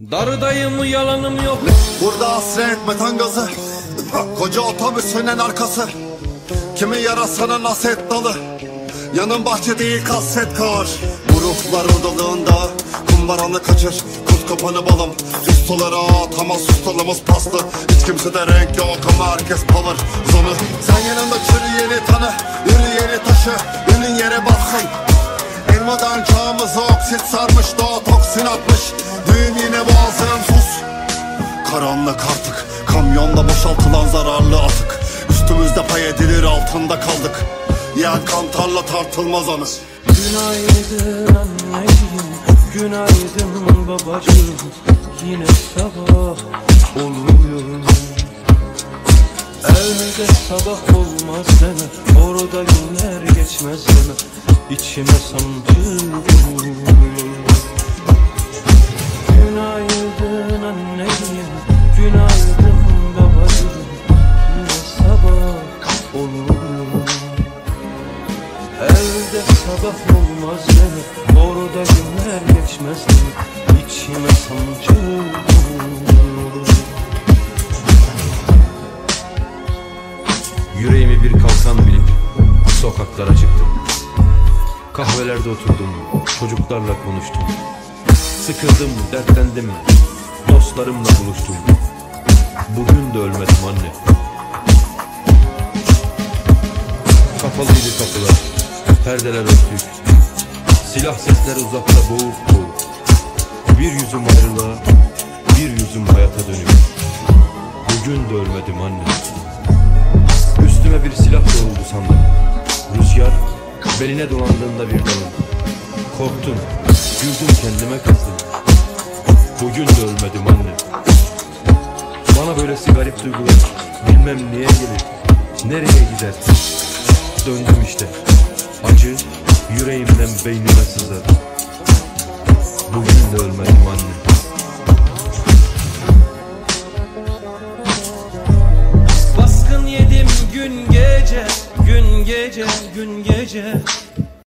Darıdayım yalanım yok. Burada hasret metan gazı. Koca otobüsünün arkası. Kimin yarasının naset dalı. Yanın bahçe değil kasvet kar. Bu ruhlar odalığında Kumbaranı kaçır. Kuz kapanı balım. Ustalara atamaz ustalımız paslı Hiç kimse de renk yok ama herkes palır Zonu Sen yanında çürüyeni tanı. Yürüyeni taşı Ünün yere bassın Elmadan çağımıza oksit sarmış Doğa toksin atmış Karanlık artık. Kamyonla boşaltılan zararlı atık. Üstümüzde pay edilir altında kaldık. Yer kantarla tartılmaz anı. Günaydın anneciğim Günaydın babacığım. Yine sabah oluyor. Evde sabah olmaz deme Orada günler geçmez deme İçime sancı vuruyor sabah olmaz deme Orada günler geçmez deme İçime sancı. Yüreğimi bir kalkan bilip sokaklara çıktım. Kahvelerde oturdum, çocuklarla konuştum. Sıkıldım, dertlendim, dostlarımla buluştum. Bugün de ölmedim anne. Kapalıydı kapılar, perdeler örtük. Silah sesleri uzakta boğuk boğuk. Bir yüzüm ayrılığa, bir yüzüm hayata dönük. Bugün de ölmedim anne. Üstüme bir silah doğruldu sandım. Rüzgar beline dolandığında bir dalın. Korktum, güldüm kendime kızdım. Bugün de ölmedim anne. Bana böylesi garip duygular bilmem niye gelir, nereye gider. Döndüm işte, acı yüreğimden beynime sızar. Bugün de ölmedim anne. Baskın yedim gün gece Gün gece gün gece